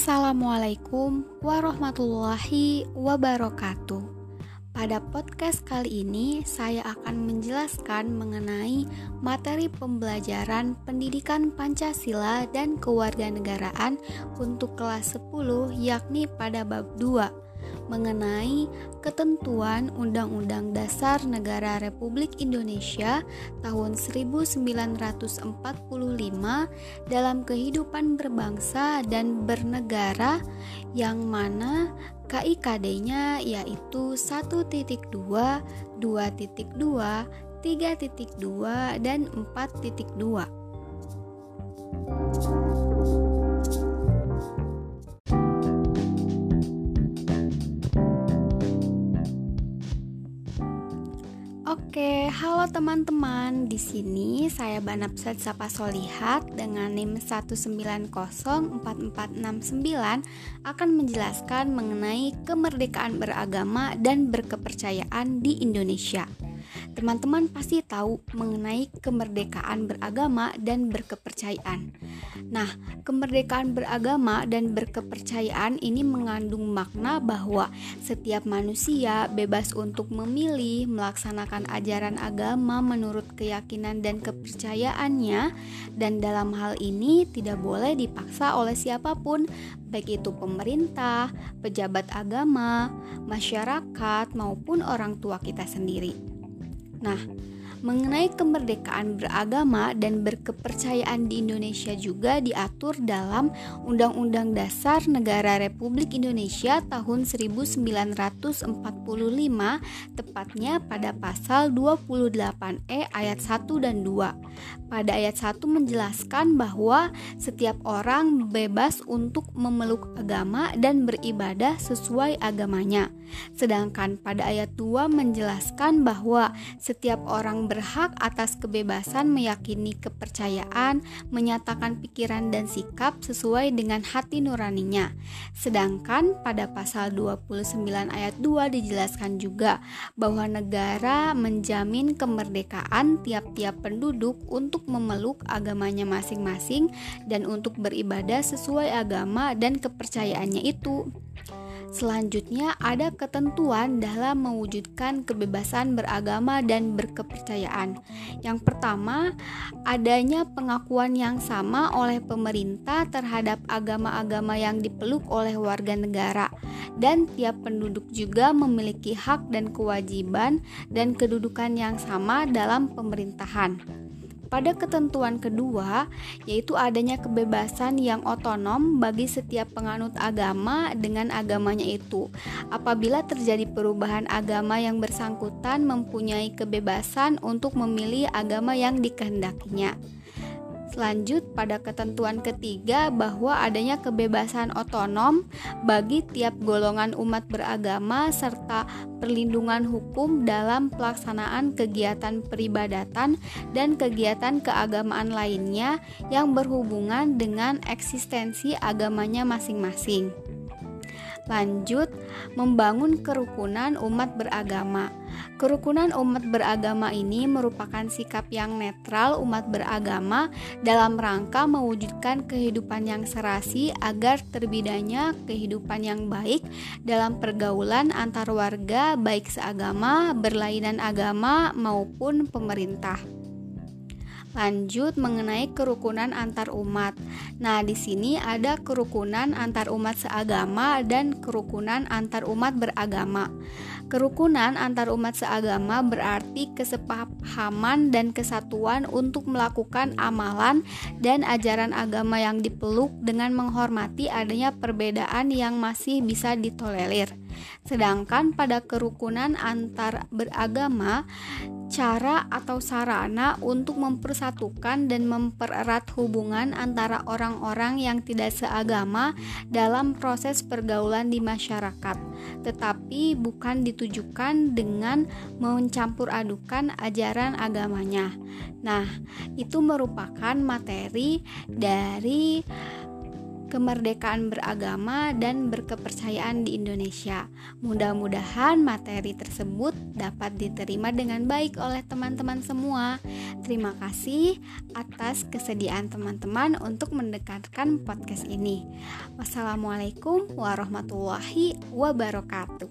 Assalamualaikum warahmatullahi wabarakatuh. Pada podcast kali ini, saya akan menjelaskan mengenai materi pembelajaran pendidikan Pancasila dan kewarganegaraan untuk kelas 10, yakni pada bab 2 mengenai ketentuan Undang-Undang Dasar Negara Republik Indonesia tahun 1945 dalam kehidupan berbangsa dan bernegara yang mana KIKD-nya yaitu 1.2, 2.2, 3.2 dan 4.2. Oke, halo teman-teman. Di sini saya Banapsat Sapa Solihat dengan NIM 1904469 akan menjelaskan mengenai kemerdekaan beragama dan berkepercayaan di Indonesia. Teman-teman pasti tahu mengenai kemerdekaan beragama dan berkepercayaan. Nah, kemerdekaan beragama dan berkepercayaan ini mengandung makna bahwa setiap manusia bebas untuk memilih melaksanakan ajaran agama menurut keyakinan dan kepercayaannya dan dalam hal ini tidak boleh dipaksa oleh siapa pun, baik itu pemerintah, pejabat agama, masyarakat maupun orang tua kita sendiri. Nah, mengenai kemerdekaan beragama dan berkepercayaan di Indonesia juga diatur dalam Undang-Undang Dasar Negara Republik Indonesia tahun 1945 tepatnya pada pasal 28E ayat 1 dan 2. Pada ayat 1 menjelaskan bahwa setiap orang bebas untuk memeluk agama dan beribadah sesuai agamanya. Sedangkan pada ayat 2 menjelaskan bahwa setiap orang berhak atas kebebasan meyakini kepercayaan, menyatakan pikiran dan sikap sesuai dengan hati nuraninya. Sedangkan pada pasal 29 ayat 2 dijelaskan juga bahwa negara menjamin kemerdekaan tiap-tiap penduduk untuk memeluk agamanya masing-masing dan untuk beribadah sesuai agama dan kepercayaannya itu. Selanjutnya, ada ketentuan dalam mewujudkan kebebasan beragama dan berkepercayaan. Yang pertama, adanya pengakuan yang sama oleh pemerintah terhadap agama-agama yang dipeluk oleh warga negara, dan tiap penduduk juga memiliki hak dan kewajiban dan kedudukan yang sama dalam pemerintahan. Pada ketentuan kedua, yaitu adanya kebebasan yang otonom bagi setiap penganut agama dengan agamanya itu. Apabila terjadi perubahan agama yang bersangkutan mempunyai kebebasan untuk memilih agama yang dikehendakinya. Selanjut pada ketentuan ketiga bahwa adanya kebebasan otonom bagi tiap golongan umat beragama serta perlindungan hukum dalam pelaksanaan kegiatan peribadatan dan kegiatan keagamaan lainnya yang berhubungan dengan eksistensi agamanya masing-masing. Lanjut, membangun kerukunan umat beragama. Kerukunan umat beragama ini merupakan sikap yang netral umat beragama dalam rangka mewujudkan kehidupan yang serasi agar terbidanya kehidupan yang baik dalam pergaulan antar warga baik seagama, berlainan agama maupun pemerintah. Lanjut mengenai kerukunan antar umat. Nah, di sini ada kerukunan antar umat seagama dan kerukunan antar umat beragama. Kerukunan antar umat seagama berarti kesepahaman dan kesatuan untuk melakukan amalan dan ajaran agama yang dipeluk dengan menghormati adanya perbedaan yang masih bisa ditolerir. Sedangkan pada kerukunan antar beragama, cara atau sarana untuk mempersatukan dan mempererat hubungan antara orang-orang yang tidak seagama dalam proses pergaulan di masyarakat, tetapi bukan ditujukan dengan mencampur adukan ajaran agamanya. Nah, itu merupakan materi dari kemerdekaan beragama dan berkepercayaan di Indonesia. Mudah-mudahan materi tersebut dapat diterima dengan baik oleh teman-teman semua. Terima kasih atas kesediaan teman-teman untuk mendengarkan podcast ini. Wassalamualaikum warahmatullahi wabarakatuh.